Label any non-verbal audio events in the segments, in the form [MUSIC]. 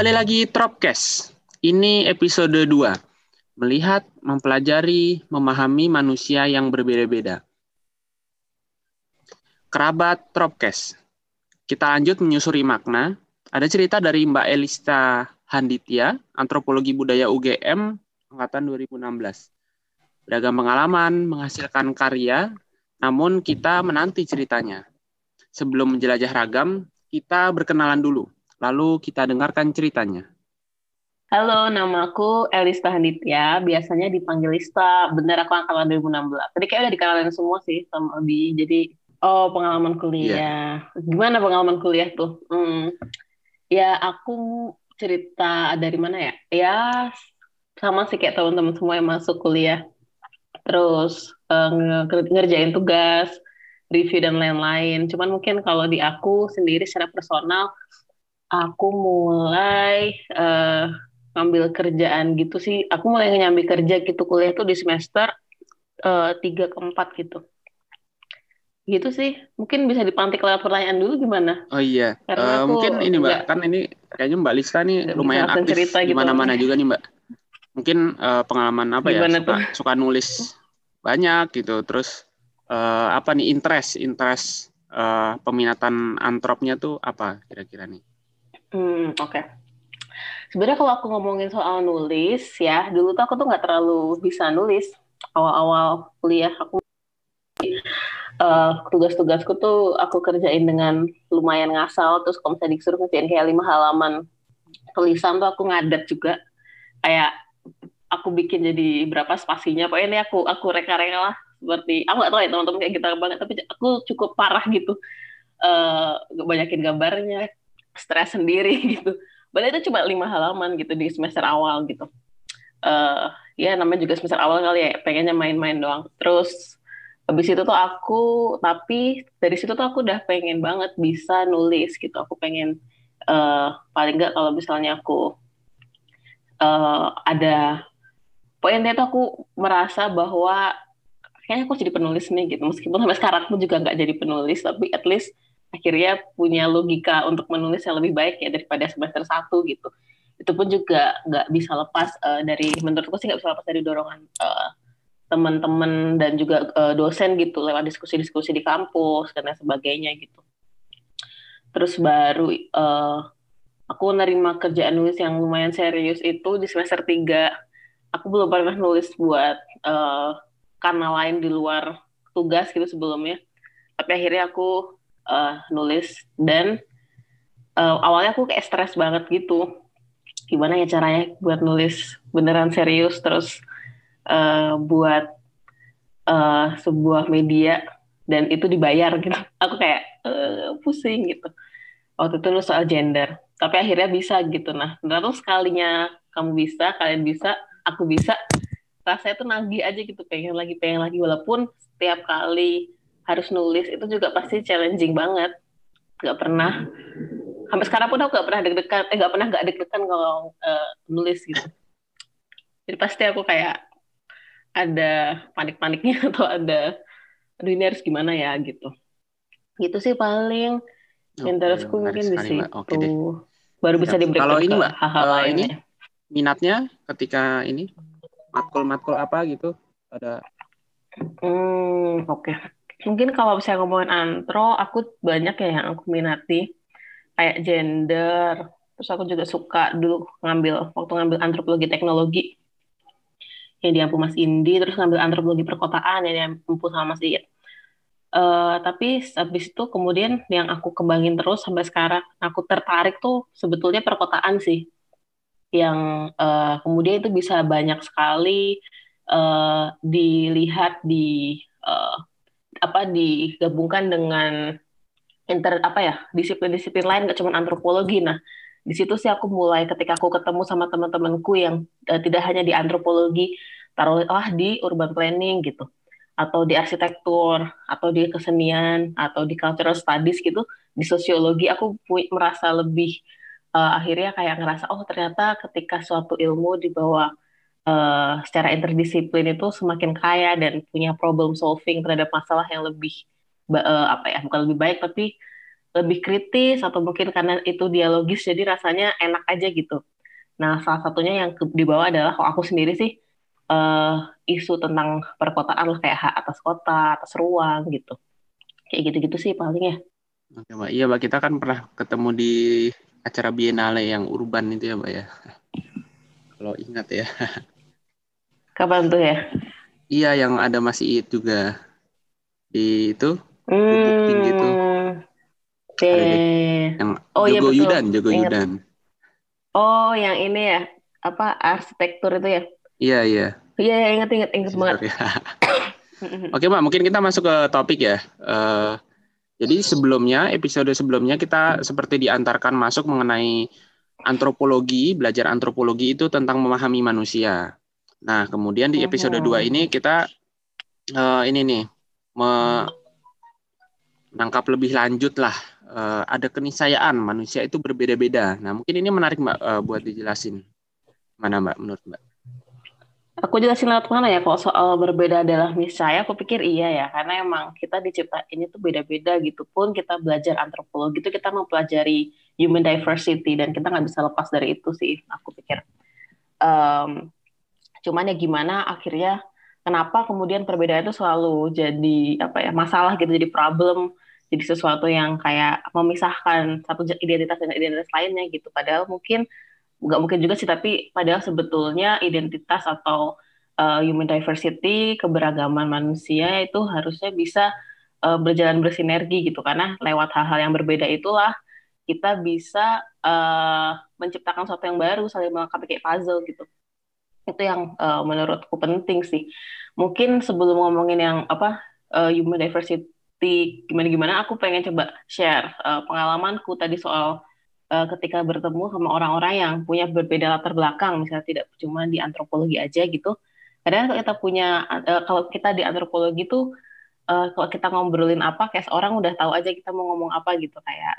Kembali lagi Tropcast. Ini episode 2. Melihat, mempelajari, memahami manusia yang berbeda-beda. Kerabat Tropcast. Kita lanjut menyusuri makna. Ada cerita dari Mbak Elista Handitya, Antropologi Budaya UGM, Angkatan 2016. Beragam pengalaman, menghasilkan karya, namun kita menanti ceritanya. Sebelum menjelajah ragam, kita berkenalan dulu, lalu kita dengarkan ceritanya. Halo, namaku Elista Handitya, biasanya dipanggil Lista. Bener aku angkatan 2016. Tadi kayak udah dikenalin semua sih sama Abi. Jadi, oh pengalaman kuliah. Yeah. Gimana pengalaman kuliah tuh? Hmm. Ya, aku cerita dari mana ya? Ya, sama sih kayak teman-teman semua yang masuk kuliah. Terus uh, ngerjain tugas, review dan lain-lain. Cuman mungkin kalau di aku sendiri secara personal, aku mulai uh, ngambil kerjaan gitu sih. Aku mulai nyambi kerja gitu kuliah tuh di semester uh, tiga ke empat gitu. Gitu sih. Mungkin bisa dipantik lewat pertanyaan dulu gimana? Oh iya. Karena uh, mungkin ini Mbak, kan ini kayaknya Mbak Lisa nih lumayan aktif di gitu. mana-mana gitu. juga nih Mbak. Mungkin uh, pengalaman apa ya? Suka, suka nulis banyak gitu. Terus uh, apa nih interest interest uh, peminatan antropnya tuh apa kira-kira nih? Hmm oke. Okay. Sebenarnya kalau aku ngomongin soal nulis ya, dulu tuh aku tuh nggak terlalu bisa nulis awal-awal kuliah aku uh, tugas-tugasku tuh aku kerjain dengan lumayan ngasal terus kalau misalnya disuruh ngerjain kayak lima halaman tulisan tuh aku ngadat juga kayak aku bikin jadi berapa spasinya pokoknya ini aku aku reka-reka lah seperti aku gak tahu ya teman-teman kayak kita banget tapi aku cukup parah gitu uh, banyakin gambarnya stres sendiri [LAUGHS] gitu. Padahal itu cuma lima halaman gitu di semester awal gitu. Uh, ya namanya juga semester awal kali ya pengennya main-main doang. Terus habis itu tuh aku tapi dari situ tuh aku udah pengen banget bisa nulis gitu. Aku pengen uh, paling nggak kalau misalnya aku uh, ada poinnya tuh aku merasa bahwa kayaknya aku jadi penulis nih gitu. Meskipun sampai sekarang aku juga nggak jadi penulis tapi at least akhirnya punya logika untuk menulis yang lebih baik ya daripada semester satu gitu. Itu pun juga nggak bisa lepas uh, dari menurutku sih nggak bisa lepas dari dorongan uh, teman-teman dan juga uh, dosen gitu lewat diskusi-diskusi di kampus dan sebagainya gitu. Terus baru uh, aku nerima kerjaan nulis yang lumayan serius itu di semester 3 aku belum pernah nulis buat uh, karena lain di luar tugas gitu sebelumnya. Tapi akhirnya aku uh, nulis dan uh, awalnya aku kayak stres banget gitu. Gimana ya caranya buat nulis beneran serius terus uh, buat uh, sebuah media dan itu dibayar gitu. [LAUGHS] Aku kayak uh, pusing gitu. Waktu itu nulis soal gender tapi akhirnya bisa gitu. Nah terus sekalinya kamu bisa kalian bisa aku bisa rasanya tuh nagih aja gitu. Pengen lagi pengen lagi walaupun setiap kali harus nulis itu juga pasti challenging banget. Nggak pernah. Sampai sekarang pun aku nggak pernah deg-degan eh nggak pernah nggak deg-degan kalau uh, nulis gitu. Jadi pasti aku kayak ada panik-paniknya [LAUGHS] atau ada aduh ini harus gimana ya gitu. Gitu sih paling. Oh, interestku mungkin di situ. Okay baru bisa diberikan kalau ini mbak hal-hal uh, ini minatnya ketika ini matkul-matkul apa gitu? Ada hmm oke. okay. Mungkin kalau saya ngomongin antro aku banyak ya yang aku minati. Kayak gender terus aku juga suka dulu ngambil waktu ngambil antropologi teknologi. Yang diampu Mas Indi terus ngambil antropologi perkotaan yang diampu sama Mas Iyet Uh, tapi habis itu kemudian yang aku kembangin terus sampai sekarang aku tertarik tuh sebetulnya perkotaan sih. Yang uh, kemudian itu bisa banyak sekali uh, dilihat di uh, apa digabungkan dengan inter apa ya disiplin-disiplin lain gak cuma antropologi. Nah di situ sih aku mulai ketika aku ketemu sama teman-temanku yang uh, tidak hanya di antropologi taruhlah di urban planning gitu atau di arsitektur atau di kesenian atau di cultural studies gitu di sosiologi aku merasa lebih uh, akhirnya kayak ngerasa oh ternyata ketika suatu ilmu dibawa uh, secara interdisiplin itu semakin kaya dan punya problem solving terhadap masalah yang lebih uh, apa ya bukan lebih baik tapi lebih kritis atau mungkin karena itu dialogis jadi rasanya enak aja gitu. Nah, salah satunya yang dibawa adalah kalau aku sendiri sih uh, isu tentang perkotaan lah kayak hak atas kota, atas ruang gitu. Kayak gitu-gitu sih paling ya. Oke, Mbak. Iya, Mbak, kita kan pernah ketemu di acara Biennale yang urban itu ya, Mbak ya. [LAUGHS] Kalau ingat ya. [LAUGHS] Kapan tuh ya? Iya, yang ada Mas Iit juga. Di itu, hmm, gitu. Yang oh, iya, Jogo iya, Yudan, Jogo Ingat. Yudan. Oh, yang ini ya, apa arsitektur itu ya? Iya, iya. Iya, ya, ingat ingat ingat banget. Ya. [LAUGHS] Oke, Mbak, mungkin kita masuk ke topik ya. Uh, jadi sebelumnya, episode sebelumnya kita seperti diantarkan masuk mengenai antropologi, belajar antropologi itu tentang memahami manusia. Nah, kemudian di episode uh -huh. 2 ini kita uh, ini nih menangkap lebih lanjut lah uh, ada keniscayaan manusia itu berbeda-beda. Nah, mungkin ini menarik Mbak uh, buat dijelasin. Mana Mbak menurut Mbak? Aku jelasin lewat mana ya kalau soal berbeda adalah niscaya aku pikir iya ya karena emang kita dicipta ini tuh beda-beda gitu pun kita belajar antropologi itu kita mempelajari human diversity dan kita nggak bisa lepas dari itu sih aku pikir um, cuman ya gimana akhirnya kenapa kemudian perbedaan itu selalu jadi apa ya masalah gitu jadi problem jadi sesuatu yang kayak memisahkan satu identitas dengan identitas lainnya gitu. Padahal mungkin nggak mungkin juga sih tapi padahal sebetulnya identitas atau uh, human diversity keberagaman manusia itu harusnya bisa uh, berjalan bersinergi gitu. Karena lewat hal-hal yang berbeda itulah kita bisa uh, menciptakan sesuatu yang baru saling melengkapi kayak puzzle gitu itu yang uh, menurutku penting sih. Mungkin sebelum ngomongin yang apa uh, human diversity gimana-gimana aku pengen coba share uh, pengalamanku tadi soal uh, ketika bertemu sama orang-orang yang punya berbeda latar belakang misalnya tidak cuma di antropologi aja gitu. Kadang kalau kita punya uh, kalau kita di antropologi tuh uh, kalau kita ngobrolin apa kayak orang udah tahu aja kita mau ngomong apa gitu. Kayak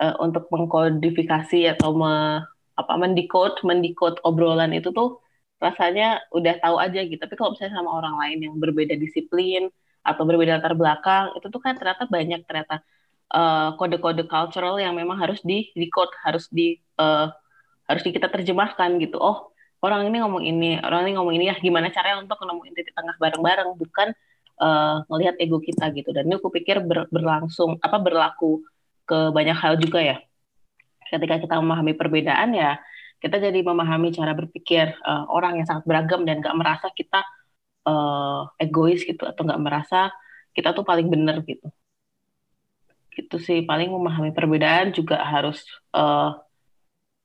uh, untuk mengkodifikasi atau me, apa mendikot mendikot obrolan itu tuh rasanya udah tahu aja gitu. Tapi kalau misalnya sama orang lain yang berbeda disiplin atau berbeda latar belakang itu tuh kan ternyata banyak ternyata eh, kode-kode uh, cultural yang memang harus di record harus di uh, harus di kita terjemahkan gitu. Oh orang ini ngomong ini orang ini ngomong ini ya gimana caranya untuk nemuin titik tengah bareng-bareng? Bukan uh, ngelihat ego kita gitu. Dan ini aku pikir ber, berlangsung apa berlaku ke banyak hal juga ya. Ketika kita memahami perbedaan ya kita jadi memahami cara berpikir uh, orang yang sangat beragam dan gak merasa kita uh, egois gitu atau nggak merasa kita tuh paling benar gitu. Gitu sih paling memahami perbedaan juga harus uh,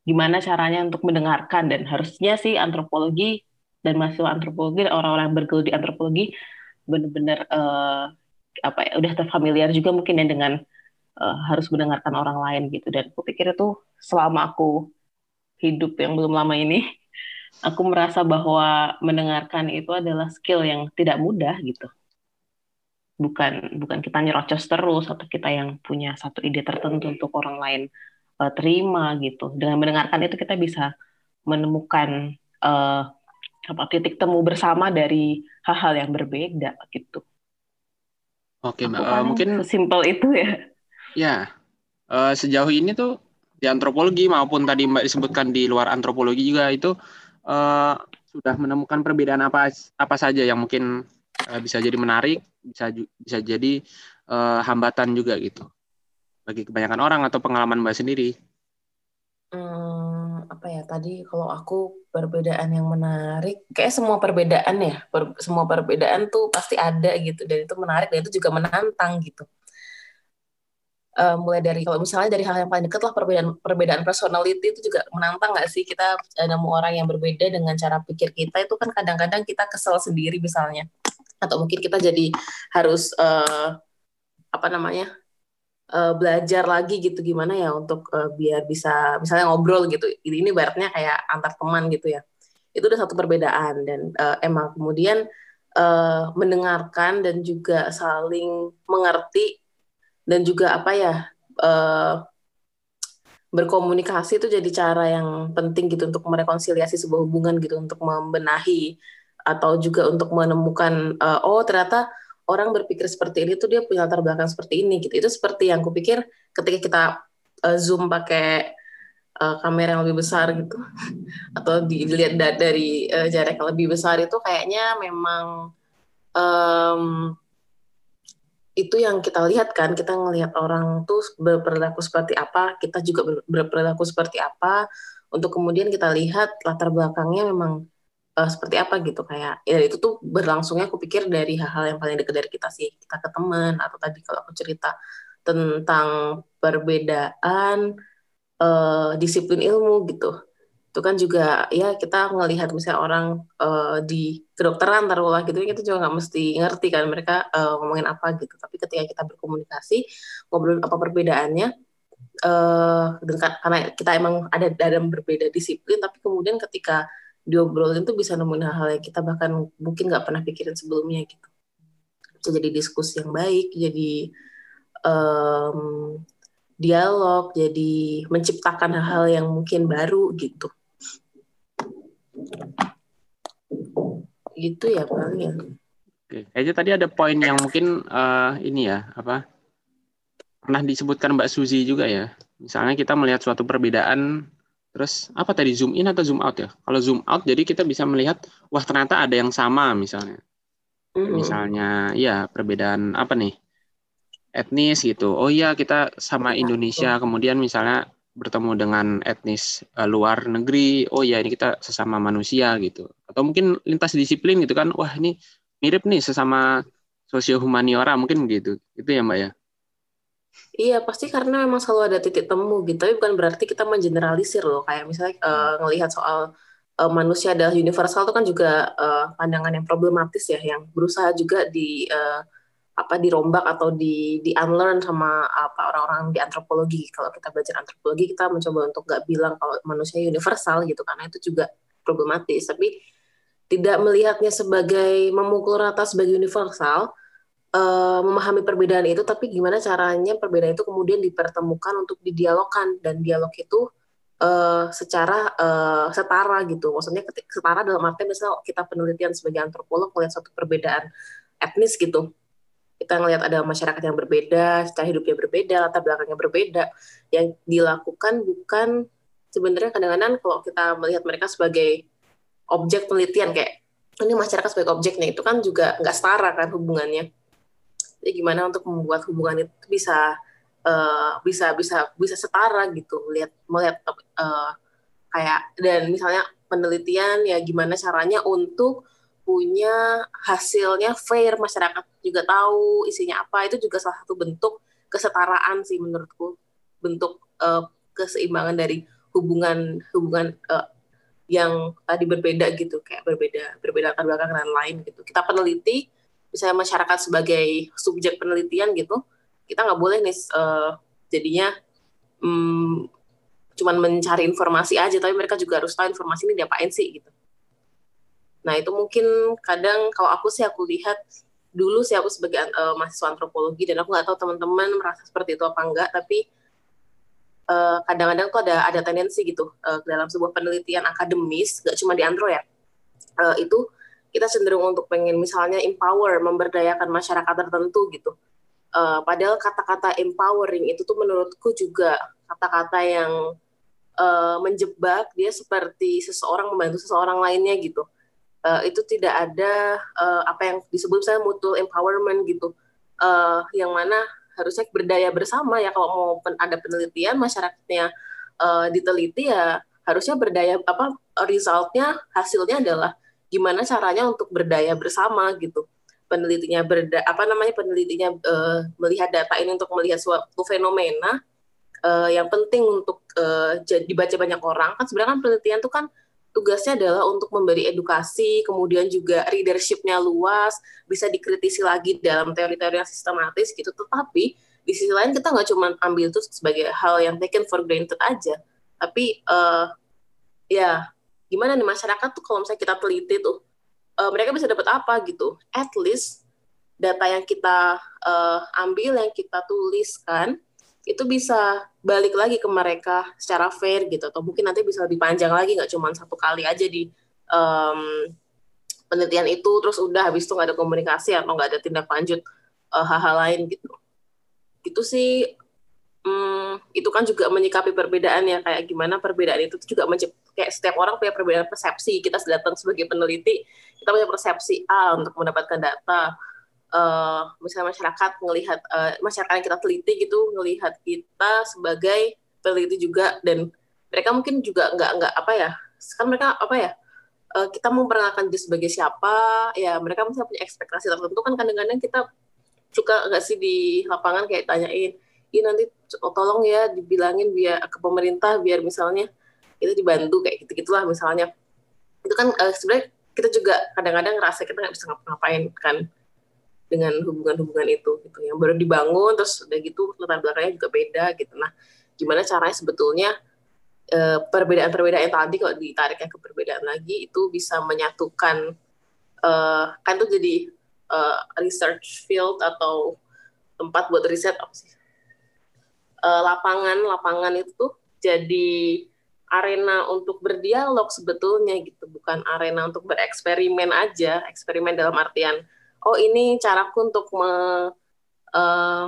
gimana caranya untuk mendengarkan dan harusnya sih antropologi dan mahasiswa antropologi orang-orang yang bergelut di antropologi benar-benar uh, apa ya udah terfamiliar juga mungkin ya dengan uh, harus mendengarkan orang lain gitu. Dan aku pikir itu selama aku hidup yang belum lama ini [LAUGHS] aku merasa bahwa mendengarkan itu adalah skill yang tidak mudah gitu. Bukan bukan kita nyerocos terus atau kita yang punya satu ide tertentu untuk orang lain uh, terima gitu. Dengan mendengarkan itu kita bisa menemukan uh, apa titik temu bersama dari hal-hal yang berbeda gitu. Oke, Mbak. Uh, mungkin simpel itu ya. Ya. Uh, sejauh ini tuh di antropologi maupun tadi Mbak disebutkan di luar antropologi juga itu uh, sudah menemukan perbedaan apa apa saja yang mungkin uh, bisa jadi menarik, bisa bisa jadi uh, hambatan juga gitu bagi kebanyakan orang atau pengalaman Mbak sendiri. Hmm, apa ya tadi kalau aku perbedaan yang menarik, kayak semua perbedaan ya, per, semua perbedaan tuh pasti ada gitu dan itu menarik dan itu juga menantang gitu uh, mulai dari kalau misalnya dari hal yang paling dekat lah perbedaan perbedaan personality itu juga menantang nggak sih? Kita nemu orang yang berbeda dengan cara pikir kita itu kan kadang-kadang kita kesel sendiri misalnya. Atau mungkin kita jadi harus uh, apa namanya uh, belajar lagi gitu gimana ya untuk uh, biar bisa misalnya ngobrol gitu. Ini, ini baratnya kayak antar teman gitu ya. Itu udah satu perbedaan dan uh, emang kemudian uh, mendengarkan dan juga saling mengerti dan juga apa ya uh, berkomunikasi itu jadi cara yang penting gitu untuk merekonsiliasi sebuah hubungan gitu untuk membenahi atau juga untuk menemukan uh, oh ternyata orang berpikir seperti ini tuh dia punya latar belakang seperti ini gitu. Itu seperti yang kupikir ketika kita uh, zoom pakai uh, kamera yang lebih besar gitu [LAUGHS] atau dilihat da dari uh, jarak yang lebih besar itu kayaknya memang um, itu yang kita lihat kan kita ngelihat orang tuh berperilaku seperti apa kita juga berperilaku seperti apa untuk kemudian kita lihat latar belakangnya memang uh, seperti apa gitu. Kayak ya itu tuh berlangsungnya aku pikir dari hal-hal yang paling dekat dari kita sih. Kita ke teman atau tadi kalau aku cerita tentang perbedaan uh, disiplin ilmu gitu itu kan juga ya kita ngelihat misalnya orang uh, di kedokteran taruhlah gitu kita juga nggak mesti ngerti kan mereka uh, ngomongin apa gitu. Tapi ketika kita berkomunikasi ngobrol apa perbedaannya uh, karena kita emang ada dalam berbeda disiplin tapi kemudian ketika diobrolin tuh bisa nemuin hal-hal yang kita bahkan mungkin nggak pernah pikirin sebelumnya gitu. Bisa jadi diskusi yang baik jadi um, dialog jadi menciptakan hal-hal yang mungkin baru gitu gitu ya paling ya. Oke, kayaknya tadi ada poin yang mungkin uh, ini ya apa pernah disebutkan Mbak Suzy juga ya. Misalnya kita melihat suatu perbedaan, terus apa tadi zoom in atau zoom out ya? Kalau zoom out, jadi kita bisa melihat wah ternyata ada yang sama misalnya. Mm-hmm. Misalnya, ya perbedaan apa nih? Etnis gitu. Oh iya kita sama iya, Indonesia. Kemudian misalnya bertemu dengan etnis uh, luar negeri, oh ya ini kita sesama manusia gitu. Atau mungkin lintas disiplin gitu kan, wah ini mirip nih sesama sosio humaniora mungkin gitu. Itu ya Mbak ya? Iya pasti karena memang selalu ada titik temu gitu, tapi bukan berarti kita mengeneralisir loh. Kayak misalnya uh, ngelihat soal uh, manusia adalah universal itu kan juga uh, pandangan yang problematis ya, yang berusaha juga di uh, apa dirombak atau di di unlearn sama apa orang-orang di antropologi. Kalau kita belajar antropologi kita mencoba untuk nggak bilang kalau manusia universal gitu karena itu juga problematis. Tapi tidak melihatnya sebagai memukul rata sebagai universal uh, memahami perbedaan itu tapi gimana caranya perbedaan itu kemudian dipertemukan untuk didialogkan. Dan dialog itu uh, secara uh, setara gitu. Maksudnya setara dalam arti misalnya kita penelitian sebagai antropolog melihat satu perbedaan etnis gitu kita ngelihat ada masyarakat yang berbeda, cara hidupnya berbeda, latar belakangnya berbeda, yang dilakukan bukan sebenarnya kadang-kadang kalau kita melihat mereka sebagai objek penelitian kayak ini masyarakat sebagai objeknya itu kan juga nggak setara kan hubungannya. Jadi gimana untuk membuat hubungan itu bisa uh, bisa bisa bisa setara gitu, lihat melihat uh, kayak dan misalnya penelitian ya gimana caranya untuk punya hasilnya fair masyarakat juga tahu isinya apa. Itu juga salah satu bentuk kesetaraan sih menurutku. Bentuk uh, keseimbangan dari hubungan hubungan uh, yang tadi berbeda gitu. Kayak berbeda berbeda latar belakang dan lain gitu. Kita peneliti misalnya masyarakat sebagai subjek penelitian gitu kita nggak boleh nih uh, jadinya um, cuman mencari informasi aja. Tapi mereka juga harus tahu informasi ini diapain sih gitu Nah itu mungkin kadang kalau aku sih aku lihat dulu sih aku sebagai uh, mahasiswa antropologi dan aku nggak tahu teman-teman merasa seperti itu apa enggak tapi eh, kadang-kadang tuh ada ada tendensi gitu uh, dalam sebuah penelitian akademis gak cuma di antro ya uh, itu kita cenderung untuk pengen misalnya empower memberdayakan masyarakat tertentu gitu. Uh, padahal kata-kata empowering itu tuh menurutku juga kata-kata yang uh, menjebak dia seperti seseorang membantu seseorang lainnya gitu uh, itu tidak ada uh, apa yang disebut saya mutual empowerment gitu. Uh, yang mana harusnya berdaya bersama ya kalau mau pen ada penelitian masyarakatnya uh, diteliti ya harusnya berdaya apa resultnya hasilnya adalah gimana caranya untuk berdaya bersama gitu. Penelitinya berda apa namanya penelitinya uh, melihat data ini untuk melihat suatu fenomena uh, yang penting untuk uh, dibaca banyak orang. Kan sebenarnya kan penelitian itu kan tugasnya adalah untuk memberi edukasi, kemudian juga leadershipnya luas, bisa dikritisi lagi dalam teori-teori yang sistematis gitu. Tetapi di sisi lain kita nggak cuma ambil itu sebagai hal yang taken for granted aja, tapi uh, ya gimana nih masyarakat tuh kalau misalnya kita teliti tuh uh, mereka bisa dapat apa gitu? At least data yang kita uh, ambil, yang kita tuliskan itu bisa balik lagi ke mereka secara fair gitu. Atau mungkin nanti bisa lebih panjang lagi nggak cuma satu kali aja di um, penelitian itu terus udah habis itu nggak ada komunikasi atau nggak ada tindak lanjut uh, hal-hal lain gitu. Gitu sih hmm, itu kan juga menyikapi perbedaan ya kayak gimana perbedaan itu juga mencipt kayak setiap orang punya perbedaan persepsi. Kita datang sebagai peneliti kita punya persepsi A untuk mendapatkan data uh, misalnya masyarakat melihat uh, masyarakat yang kita teliti gitu melihat kita sebagai peneliti juga dan mereka mungkin juga nggak nggak apa ya kan mereka apa ya uh, kita memperkenalkan dia sebagai siapa ya mereka misalnya punya ekspektasi tertentu kan kadang-kadang kita suka nggak sih di lapangan kayak tanyain ini nanti tolong ya dibilangin biar ke pemerintah biar misalnya itu dibantu kayak gitu gitulah misalnya. Itu kan uh, sebenarnya kita juga kadang-kadang ngerasa kita nggak bisa ngapa-ngapain kan dengan hubungan-hubungan itu gitu. Yang baru dibangun terus udah gitu latar belakangnya juga beda gitu. Nah gimana caranya sebetulnya Eh, perbedaan-perbedaan tadi kalau ditariknya ke perbedaan lagi itu bisa menyatukan uh, kan itu jadi uh, research field atau tempat buat riset apa sih? Lapangan lapangan itu jadi arena untuk berdialog sebetulnya gitu. Bukan arena untuk bereksperimen aja eksperimen dalam artian oh ini caraku untuk me, uh,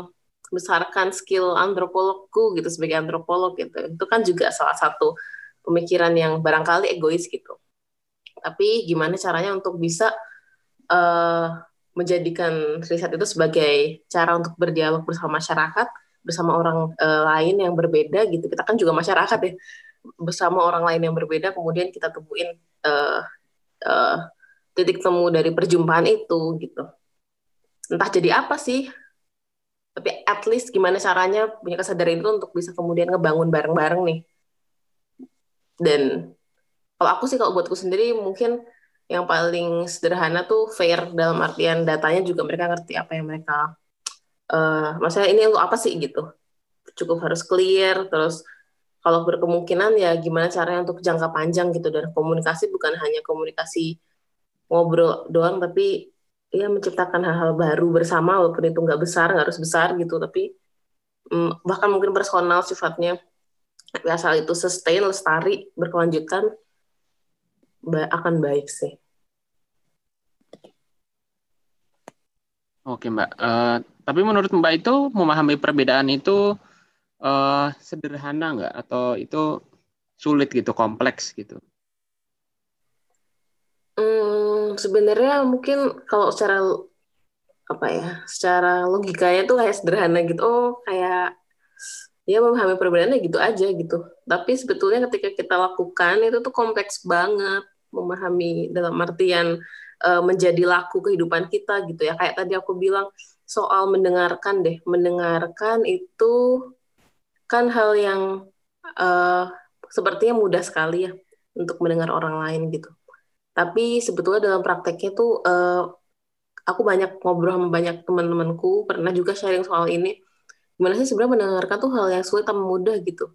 besarkan skill antropologku gitu sebagai antropolog gitu. Itu kan juga salah satu pemikiran yang barangkali egois gitu. Tapi gimana caranya untuk bisa uh, menjadikan riset itu sebagai cara untuk berdialog bersama masyarakat bersama orang uh, lain yang berbeda gitu. Kita kan juga masyarakat ya. Bersama orang lain yang berbeda kemudian kita temuin uh, uh, titik temu dari perjumpaan itu gitu. Entah jadi apa sih tapi at least gimana caranya punya kesadaran itu untuk bisa kemudian ngebangun bareng-bareng nih. Dan kalau aku sih kalau buatku sendiri mungkin yang paling sederhana tuh fair dalam artian datanya juga mereka ngerti apa yang mereka uh, maksudnya ini untuk apa sih gitu. Cukup harus clear terus kalau berkemungkinan ya gimana caranya untuk jangka panjang gitu. Dan komunikasi bukan hanya komunikasi ngobrol doang tapi ya menciptakan hal-hal baru bersama walaupun itu nggak besar nggak harus besar gitu tapi mm, bahkan mungkin personal sifatnya. Asal itu sustain lestari berkelanjutan akan baik sih. Oke Mbak, uh, tapi menurut Mbak itu memahami perbedaan itu uh, sederhana nggak? Atau itu sulit gitu, kompleks gitu? Sebenarnya mungkin kalau secara apa ya, secara logikanya tuh kayak sederhana gitu. Oh, kayak ya memahami perbedaannya gitu aja gitu. Tapi sebetulnya ketika kita lakukan itu tuh kompleks banget memahami dalam artian uh, menjadi laku kehidupan kita gitu ya. Kayak tadi aku bilang soal mendengarkan deh. Mendengarkan itu kan hal yang uh, sepertinya mudah sekali ya untuk mendengar orang lain gitu. Tapi sebetulnya dalam prakteknya tuh uh, aku banyak ngobrol sama banyak teman-temanku, pernah juga sharing soal ini. Gimana sih sebenarnya mendengarkan tuh hal yang sulit tapi mudah gitu.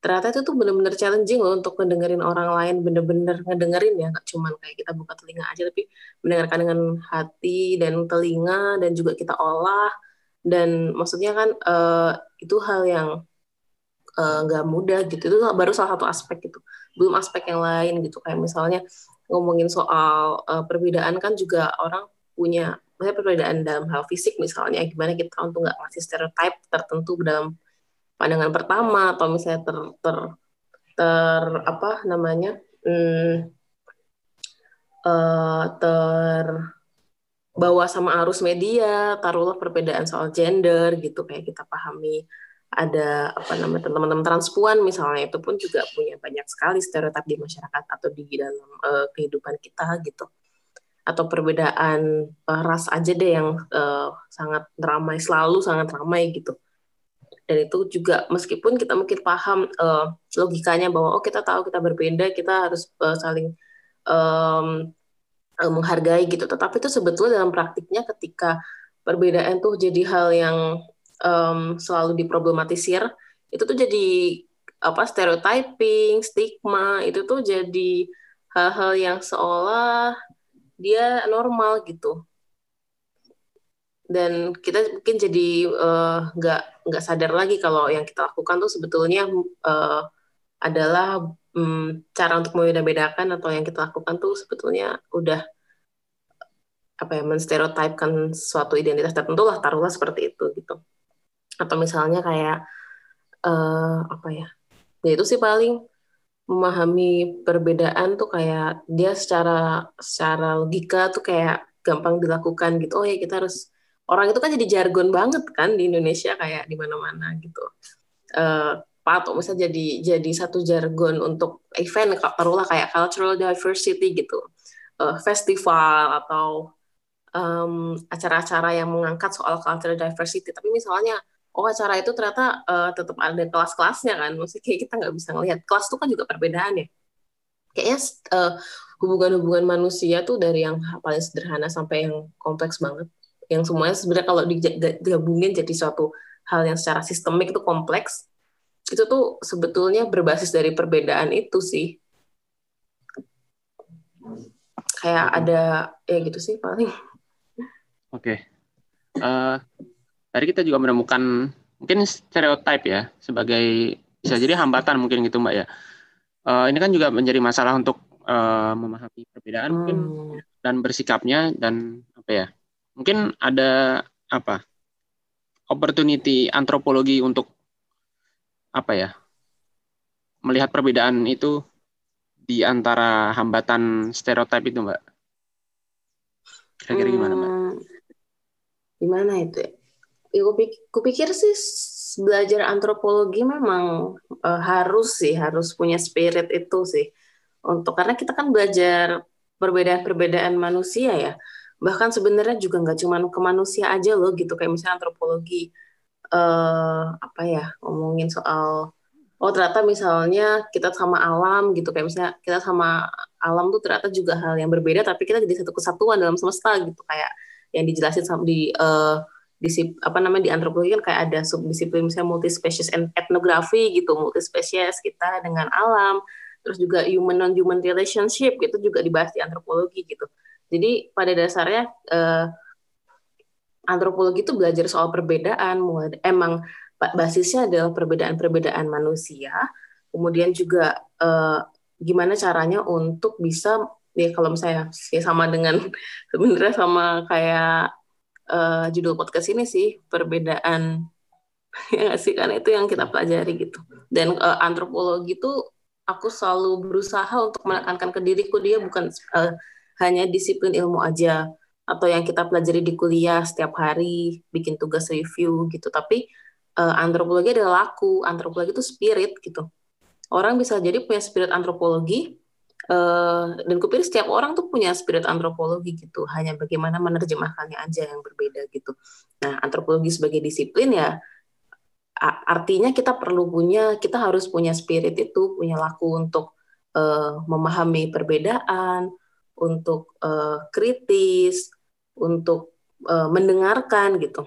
Ternyata itu tuh bener-bener challenging loh untuk mendengarin orang lain, bener-bener ngedengerin ya, gak cuman kayak kita buka telinga aja, tapi mendengarkan dengan hati dan telinga dan juga kita olah. Dan maksudnya kan uh, itu hal yang eh, nggak uh, mudah gitu. Itu baru salah satu aspek gitu. Belum aspek yang lain gitu. Kayak misalnya ngomongin soal uh, perbedaan kan juga orang punya misalnya perbedaan dalam hal fisik misalnya gimana kita untuk nggak ngasih stereotip tertentu dalam pandangan pertama atau misalnya ter ter, ter apa namanya hmm, uh, ter bawa sama arus media taruhlah perbedaan soal gender gitu kayak kita pahami ada apa namanya teman-teman transpuan misalnya itu pun juga punya banyak sekali stereotip di masyarakat atau di dalam uh, kehidupan kita gitu. Atau perbedaan uh, ras aja deh yang uh, sangat ramai selalu sangat ramai gitu. Dan itu juga meskipun kita mungkin paham uh, logikanya bahwa oh kita tahu kita berbeda kita harus uh, saling um, uh, menghargai gitu. Tetapi itu sebetulnya dalam praktiknya ketika perbedaan tuh jadi hal yang um, selalu diproblematisir itu tuh jadi apa stereotyping, stigma itu tuh jadi hal-hal yang seolah dia normal gitu. Dan kita mungkin jadi eh, nggak uh, nggak sadar lagi kalau yang kita lakukan tuh sebetulnya uh, adalah um, cara untuk membeda-bedakan atau yang kita lakukan tuh sebetulnya udah apa ya menstereotipkan suatu identitas tertentu lah taruhlah seperti itu gitu atau misalnya kayak uh, apa ya ya itu sih paling memahami perbedaan tuh kayak dia secara secara logika tuh kayak gampang dilakukan gitu. Oh ya kita harus orang itu kan jadi jargon banget kan di Indonesia kayak di mana-mana gitu. Uh, atau misalnya jadi jadi satu jargon untuk event taruhlah kayak cultural diversity gitu. Uh, festival atau acara-acara um, yang mengangkat soal cultural diversity. Tapi misalnya oh acara itu ternyata uh, tetap ada kelas-kelasnya kan? Maksudnya kayak kita nggak bisa ngelihat. Kelas itu kan juga perbedaan ya? Kayaknya uh, hubungan-hubungan manusia tuh dari yang paling sederhana sampai yang kompleks banget. Yang semuanya sebenarnya kalau digabungin jadi suatu hal yang secara sistemik itu kompleks itu tuh sebetulnya berbasis dari perbedaan itu sih. Kayak ada ya gitu sih paling. Oke. Okay. uh, eh, tadi kita juga menemukan mungkin stereotip ya sebagai bisa jadi hambatan mungkin gitu mbak ya uh, ini kan juga menjadi masalah untuk uh, memahami perbedaan hmm. mungkin dan bersikapnya dan apa ya mungkin ada apa opportunity antropologi untuk apa ya melihat perbedaan itu di antara hambatan stereotip itu mbak kira-kira gimana mbak? Hmm, gimana itu ya? Ya kupikir, sih belajar antropologi memang uh, harus sih harus punya spirit itu sih. Untuk karena kita kan belajar perbedaan-perbedaan manusia ya. Bahkan sebenarnya juga nggak cuma ke manusia aja loh gitu kayak misalnya antropologi uh, apa ya ngomongin soal oh ternyata misalnya kita sama alam gitu kayak misalnya kita sama alam tuh ternyata juga hal yang berbeda tapi kita jadi satu kesatuan dalam semesta gitu kayak yang dijelasin sama di uh, disip apa namanya di antropologi kan kayak ada subdisiplin misalnya multispecies etnografi gitu multispesies kita dengan alam terus juga human non human relationship gitu juga dibahas di antropologi gitu. Jadi pada dasarnya uh, antropologi itu belajar soal perbedaan, emang basisnya adalah perbedaan-perbedaan manusia, kemudian juga eh, gimana caranya untuk bisa ya kalau misalnya ya sama dengan [LAUGHS] sebenarnya sama kayak eh, judul podcast ini sih perbedaan [LAUGHS] ya sih? Karena itu yang kita pelajari gitu. Dan eh, antropologi itu aku selalu berusaha untuk menekankan ke diriku dia bukan uh, hanya disiplin ilmu aja atau yang kita pelajari di kuliah setiap hari bikin tugas review gitu. Tapi uh, antropologi adalah laku. Antropologi itu spirit gitu. Orang bisa jadi punya spirit antropologi uh, dan kupikir setiap orang tuh punya spirit antropologi gitu. Hanya bagaimana menerjemahkannya aja yang berbeda gitu. Nah antropologi sebagai disiplin ya artinya kita perlu punya kita harus punya spirit itu punya laku untuk uh, memahami perbedaan untuk uh, kritis untuk uh, mendengarkan gitu.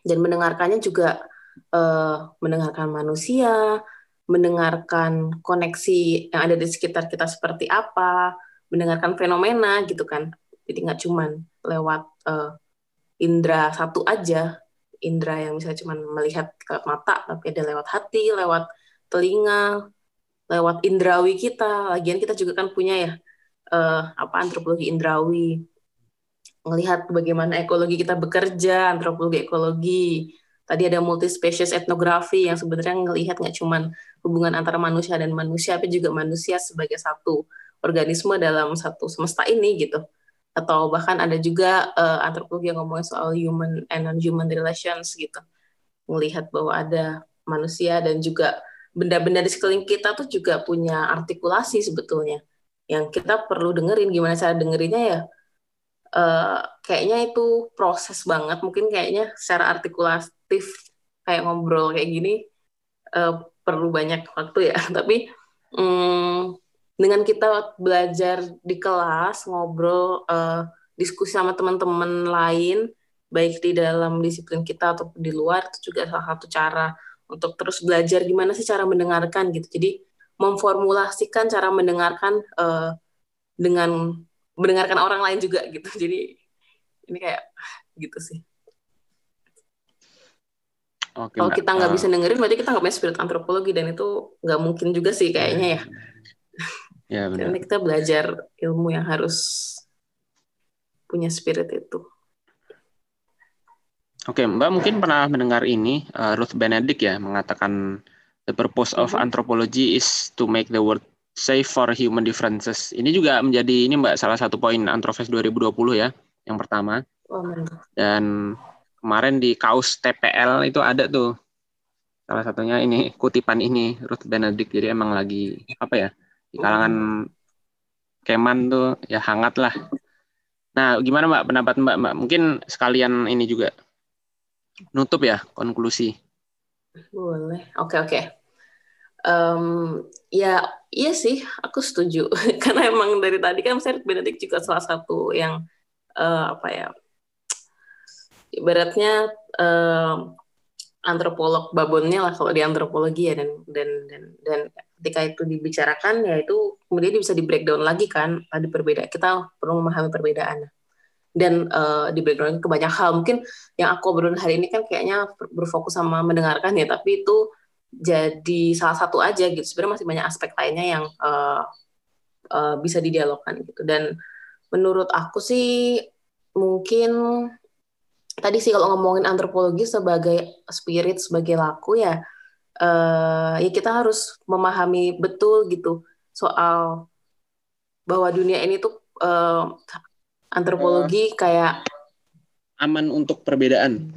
Dan mendengarkannya juga uh, mendengarkan manusia mendengarkan koneksi yang ada di sekitar kita seperti apa mendengarkan fenomena gitu kan. Jadi nggak cuman lewat uh, indera satu aja indera yang misalnya cuman melihat lewat mata tapi ada lewat hati lewat telinga lewat indrawi kita. Lagian kita juga kan punya ya uh, apa antropologi indrawi. Melihat bagaimana ekologi kita bekerja, antropologi ekologi. Tadi ada multispesies etnografi yang sebenarnya melihat nggak cuma hubungan antara manusia dan manusia, tapi juga manusia sebagai satu organisme dalam satu semesta ini gitu. Atau bahkan ada juga uh, antropologi yang ngomongin soal human and non-human relations gitu. Melihat bahwa ada manusia dan juga benda-benda di sekeliling kita tuh juga punya artikulasi sebetulnya. Yang kita perlu dengerin, gimana cara dengerinnya ya uh, kayaknya itu proses banget. Mungkin kayaknya secara artikulatif kayak ngobrol kayak gini uh, perlu banyak waktu ya. [LAUGHS] Tapi um, dengan kita belajar di kelas ngobrol uh, diskusi sama teman-teman lain baik di dalam disiplin kita atau di luar itu juga salah satu cara untuk terus belajar gimana sih cara mendengarkan gitu. Jadi memformulasikan cara mendengarkan uh, dengan mendengarkan orang lain juga gitu jadi ini kayak gitu sih Oke, kalau kita nggak uh, bisa dengerin berarti kita nggak punya spirit antropologi dan itu nggak mungkin juga sih kayaknya ya [LAUGHS] ya benar. Karena kita belajar ilmu yang harus punya spirit itu. Oke, Mbak mungkin pernah mendengar ini uh, Ruth Benedict ya mengatakan the purpose of mm-hmm. anthropology is to make the world safe for human differences. Ini juga menjadi ini Mbak salah satu poin Antrofest 2020 ya, yang pertama. Oh, Dan kemarin di kaus TPL itu ada tuh salah satunya ini kutipan ini Ruth Benedict. Jadi emang lagi apa ya di kalangan keman tuh ya hangat lah. Nah, gimana Mbak pendapat Mbak? Mbak mungkin sekalian ini juga nutup ya konklusi. Boleh. Oke okay, oke. Okay. Um, ya iya sih, aku setuju. [LAUGHS] Karena emang dari tadi kan saya Benedict juga salah satu yang uh, apa ya? Ibaratnya uh, antropolog babonnya lah kalau di antropologi ya dan dan dan dan ketika itu dibicarakan ya itu kemudian bisa di breakdown lagi kan tadi berbeda kita perlu memahami perbedaan dan uh, di background ke banyak hal. Mungkin yang aku obrolin hari ini kan kayaknya berfokus sama mendengarkan ya, tapi itu jadi salah satu aja gitu. Sebenarnya masih banyak aspek lainnya yang uh, uh, bisa didialogkan gitu. Dan menurut aku sih mungkin tadi sih kalau ngomongin antropologi sebagai spirit, sebagai laku ya, uh, ya kita harus memahami betul gitu soal bahwa dunia ini tuh uh, antropologi uh, kayak aman untuk perbedaan.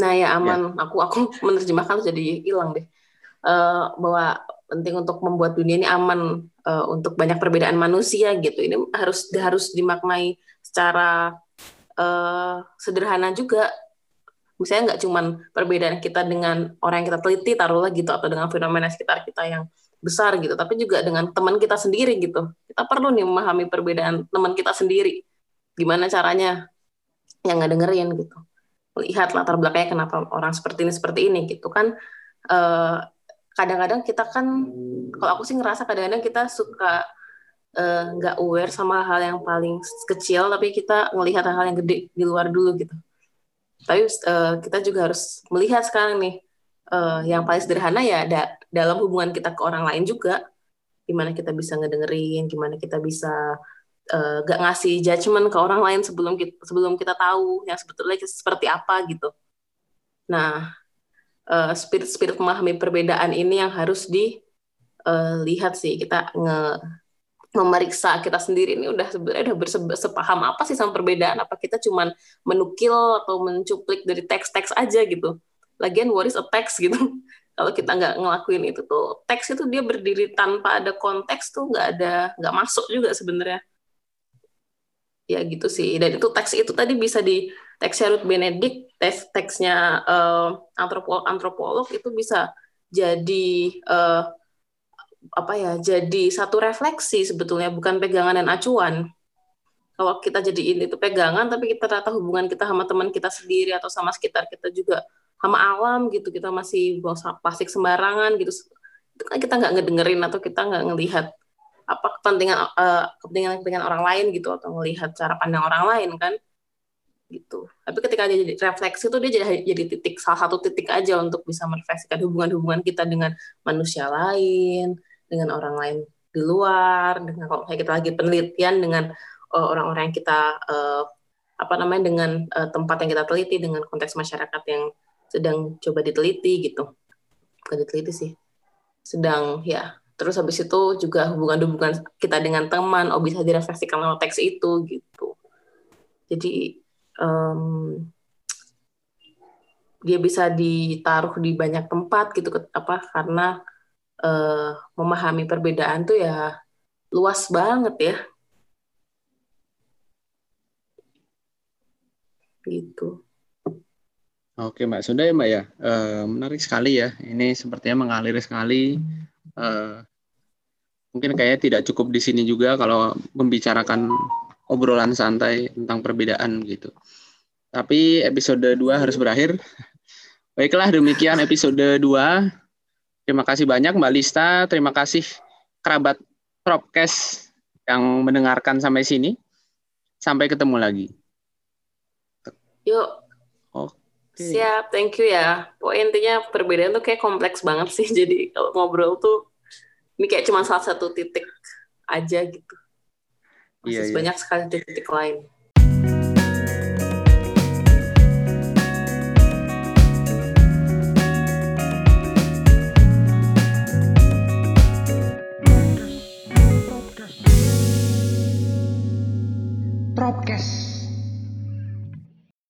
Nah ya aman. Ya. Aku aku [LAUGHS] menerjemahkan jadi hilang deh. Uh, bahwa penting untuk membuat dunia ini aman uh, untuk banyak perbedaan manusia gitu. Ini harus harus dimaknai secara uh, sederhana juga. Misalnya nggak cuma perbedaan kita dengan orang yang kita teliti taruhlah gitu atau dengan fenomena sekitar kita yang besar gitu, tapi juga dengan teman kita sendiri gitu. Kita perlu nih memahami perbedaan teman kita sendiri gimana caranya yang nggak dengerin gitu lihat latar belakangnya kenapa orang seperti ini seperti ini gitu kan eh, kadang-kadang kita kan kalau aku sih ngerasa kadang-kadang kita suka eh, nggak uh, aware sama hal yang paling kecil tapi kita ngelihat hal yang gede di luar dulu gitu tapi uh, kita juga harus melihat sekarang nih uh, yang paling sederhana ya da dalam hubungan kita ke orang lain juga gimana kita bisa ngedengerin gimana kita bisa uh, gak ngasih judgement ke orang lain sebelum kita, sebelum kita tahu yang sebetulnya seperti apa gitu. Nah, uh, spirit-spirit memahami perbedaan ini yang harus dilihat uh, sih. Kita nge memeriksa kita sendiri. Ini udah sebenarnya udah bersepaham apa sih sama perbedaan? Apa kita cuman menukil atau mencuplik dari teks-teks aja gitu? Lagian what is a text gitu? [LAUGHS] Kalau kita nggak ngelakuin itu tuh teks itu dia berdiri tanpa ada konteks tuh nggak ada nggak masuk juga sebenarnya. Ya gitu sih. Dan itu teks itu tadi bisa di teksnya Ruth Benedict teks teksnya uh, antropolog antropolog itu bisa jadi uh, apa ya jadi satu refleksi sebetulnya bukan pegangan dan acuan. Kalau kita jadiin itu pegangan tapi kita rata hubungan kita sama teman kita sendiri atau sama sekitar kita juga sama alam gitu kita masih buang plastik sembarangan gitu. Itu kan kita nggak ngedengerin atau kita nggak ngelihat apa kepentingan uh, kepentingan kepentingan orang lain gitu atau melihat cara pandang orang lain kan gitu. Tapi ketika dia jadi refleksi itu dia jadi jadi titik salah satu titik aja untuk bisa merefleksikan hubungan-hubungan kita dengan manusia lain dengan orang lain di luar dengan kalau kayak kita lagi penelitian dengan uh, orang-orang yang kita uh, apa namanya dengan uh, tempat yang kita teliti dengan konteks masyarakat yang sedang coba diteliti gitu. Bukan diteliti sih. Sedang ya. Terus habis itu juga hubungan-hubungan kita dengan teman oh bisa direfleksikan lewat teks itu gitu. Jadi um, dia bisa ditaruh di banyak tempat gitu apa karena uh, memahami perbedaan tuh ya luas banget ya gitu Oke Mbak, sudah ya Mbak ya. Uh, menarik sekali ya. Ini sepertinya mengalir sekali. Uh, mungkin kayaknya tidak cukup di sini juga kalau membicarakan obrolan santai tentang perbedaan gitu. Tapi episode 2 harus berakhir. [LAUGHS] Baiklah demikian episode 2. Terima kasih banyak Mbak Lista, terima kasih kerabat Propcast yang mendengarkan sampai sini. Sampai ketemu lagi. Yuk. Oke. Siap, thank you ya. Pokoknya intinya perbedaan tuh kayak kompleks banget sih. [LAUGHS] Jadi kalau ngobrol tuh ini kayak cuma salah satu titik aja gitu masih iya, iya. banyak sekali titik-titik lain